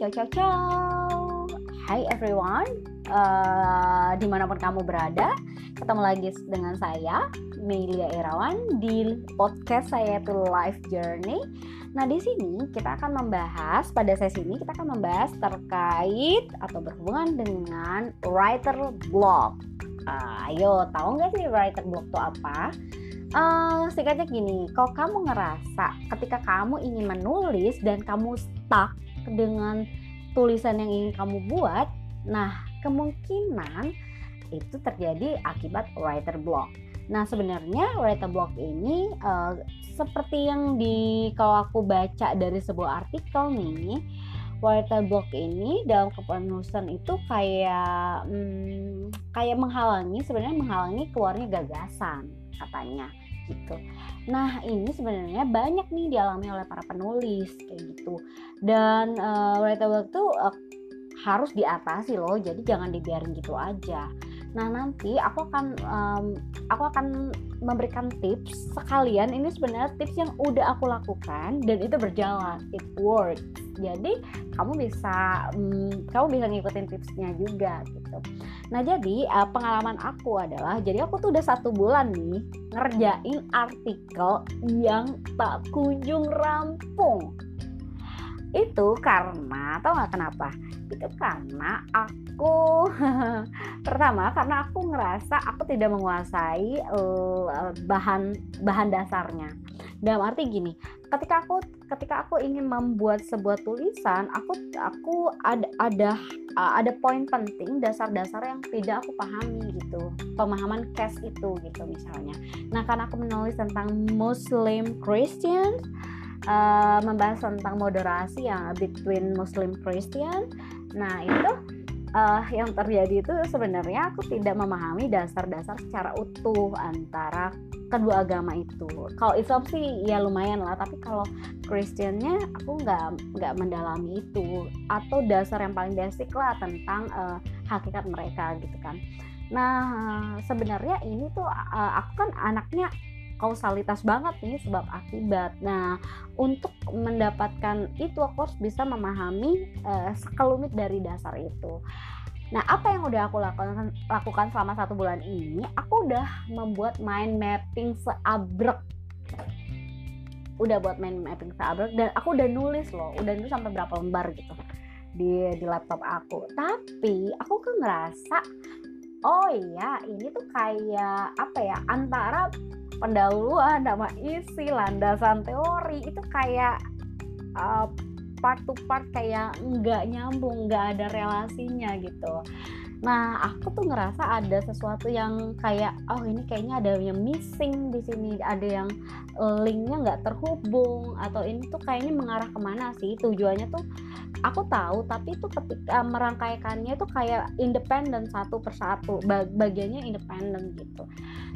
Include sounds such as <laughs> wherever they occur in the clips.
ciao ciao ciao. Hai everyone, uh, di mana pun kamu berada, ketemu lagi dengan saya Melia Irawan di podcast saya itu Life Journey. Nah di sini kita akan membahas pada sesi ini kita akan membahas terkait atau berhubungan dengan writer block. Uh, ayo tahu nggak sih writer block itu apa? Uh, singkatnya gini, kalau kamu ngerasa ketika kamu ingin menulis dan kamu stuck dengan tulisan yang ingin kamu buat, nah kemungkinan itu terjadi akibat writer block. Nah sebenarnya writer block ini uh, seperti yang di kalau aku baca dari sebuah artikel nih, writer block ini dalam kepenulisan itu kayak hmm, kayak menghalangi sebenarnya menghalangi keluarnya gagasan katanya gitu. Nah ini sebenarnya banyak nih dialami oleh para penulis kayak gitu. Dan uh, writer block tuh uh, harus diatasi loh, jadi jangan dibiarin gitu aja. Nah nanti aku akan um, aku akan memberikan tips sekalian. Ini sebenarnya tips yang udah aku lakukan dan itu berjalan. It works. Jadi kamu bisa um, kamu bisa ngikutin tipsnya juga gitu. Nah jadi uh, pengalaman aku adalah jadi aku tuh udah satu bulan nih ngerjain artikel yang tak kunjung rampung itu karena tau nggak kenapa? Itu karena aku <laughs> pertama karena aku ngerasa aku tidak menguasai uh, bahan bahan dasarnya. Dalam arti gini ketika aku ketika aku ingin membuat sebuah tulisan aku aku ada ada ada poin penting dasar-dasar yang tidak aku pahami gitu. Pemahaman case itu gitu misalnya. Nah karena aku menulis tentang Muslim Christian uh, membahas tentang moderasi yang between Muslim Christian. Nah itu uh, yang terjadi itu sebenarnya aku tidak memahami dasar-dasar secara utuh antara kedua agama itu. Kalau Islam sih ya lumayan lah, tapi kalau Christiannya aku nggak nggak mendalami itu atau dasar yang paling basic lah tentang uh, hakikat mereka gitu kan. Nah sebenarnya ini tuh uh, aku kan anaknya kausalitas banget nih sebab akibat. Nah, untuk mendapatkan itu aku harus bisa memahami uh, sekelumit dari dasar itu. Nah, apa yang udah aku lakukan lakukan selama satu bulan ini? Aku udah membuat mind mapping seabrek. Udah buat mind mapping seabrek dan aku udah nulis loh, udah nulis sampai berapa lembar gitu di di laptop aku. Tapi aku kan ngerasa oh iya ini tuh kayak apa ya antara pendahuluan nama isi landasan teori. Itu kayak uh, part to part kayak nggak nyambung nggak ada relasinya gitu nah aku tuh ngerasa ada sesuatu yang kayak oh ini kayaknya ada yang missing di sini ada yang linknya nggak terhubung atau ini tuh kayaknya mengarah ke mana sih? Tujuannya tuh aku tahu tapi itu ketika merangkaikannya itu kayak independen satu persatu bagiannya independen gitu.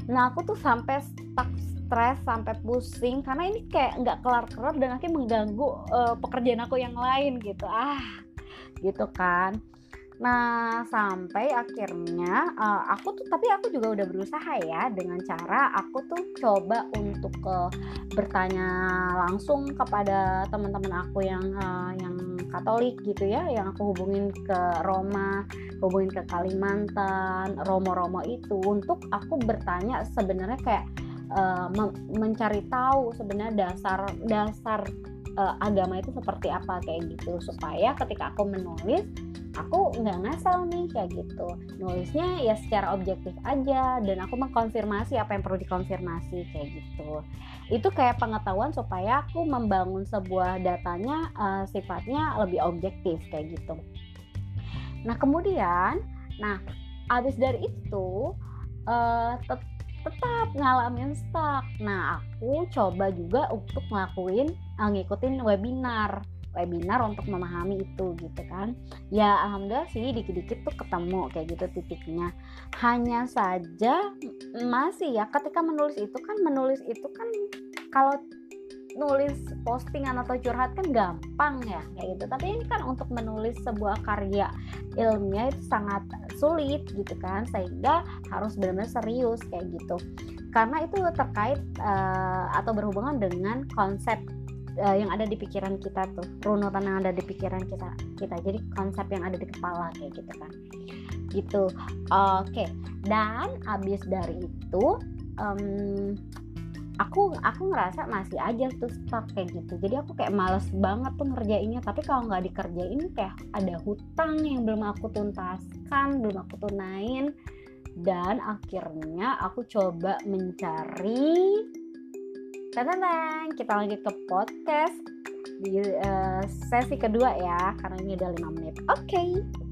Nah aku tuh sampai stuck stres sampai pusing karena ini kayak nggak kelar kelar dan akhirnya mengganggu uh, pekerjaan aku yang lain gitu. Ah gitu kan Nah, sampai akhirnya uh, aku tuh tapi aku juga udah berusaha ya dengan cara aku tuh coba untuk uh, bertanya langsung kepada teman-teman aku yang uh, yang Katolik gitu ya, yang aku hubungin ke Roma, hubungin ke Kalimantan, Romo-romo itu untuk aku bertanya sebenarnya kayak uh, mencari tahu sebenarnya dasar dasar uh, agama itu seperti apa kayak gitu. Supaya ketika aku menulis aku nggak ngasal nih kayak gitu. Nulisnya ya secara objektif aja dan aku mengkonfirmasi apa yang perlu dikonfirmasi kayak gitu. Itu kayak pengetahuan supaya aku membangun sebuah datanya uh, sifatnya lebih objektif kayak gitu. Nah kemudian nah abis dari itu uh, tetap ngalamin stuck. Nah, aku coba juga untuk ngelakuin uh, ngikutin webinar. Webinar untuk memahami itu gitu kan. Ya alhamdulillah sih dikit-dikit tuh ketemu kayak gitu titiknya. Hanya saja masih ya ketika menulis itu kan menulis itu kan kalau nulis postingan atau curhat kan gampang ya kayak gitu. Tapi ini kan untuk menulis sebuah karya ilmiah itu sangat sulit gitu kan sehingga harus benar-benar serius kayak gitu. Karena itu terkait uh, atau berhubungan dengan konsep uh, yang ada di pikiran kita tuh runutan yang ada di pikiran kita kita. Jadi konsep yang ada di kepala kayak gitu kan. Gitu. Oke. Okay. dan abis dari itu um, aku aku ngerasa masih aja tuh stuck kayak gitu jadi aku kayak males banget tuh ngerjainnya tapi kalau nggak dikerjain kayak ada hutang yang belum aku tuntaskan belum aku tunain dan akhirnya aku coba mencari Tenang, kita lanjut ke podcast di uh, sesi kedua ya karena ini udah 5 menit. Oke. Okay.